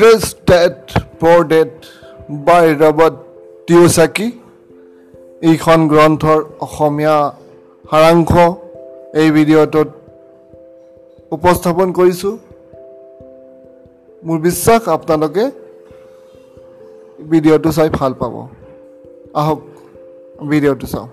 Address that poor dead by Robert Tiyosaki এইখন গ্ৰন্থৰ অসমীয়া সাৰাংশ এই ভিডিঅ'টোত উপস্থাপন কৰিছোঁ। মোৰ বিশ্বাস আপোনালোকে ভিডিঅ'টো চাই ভাল পাব। আহক ভিডিঅ'টো চাওঁ।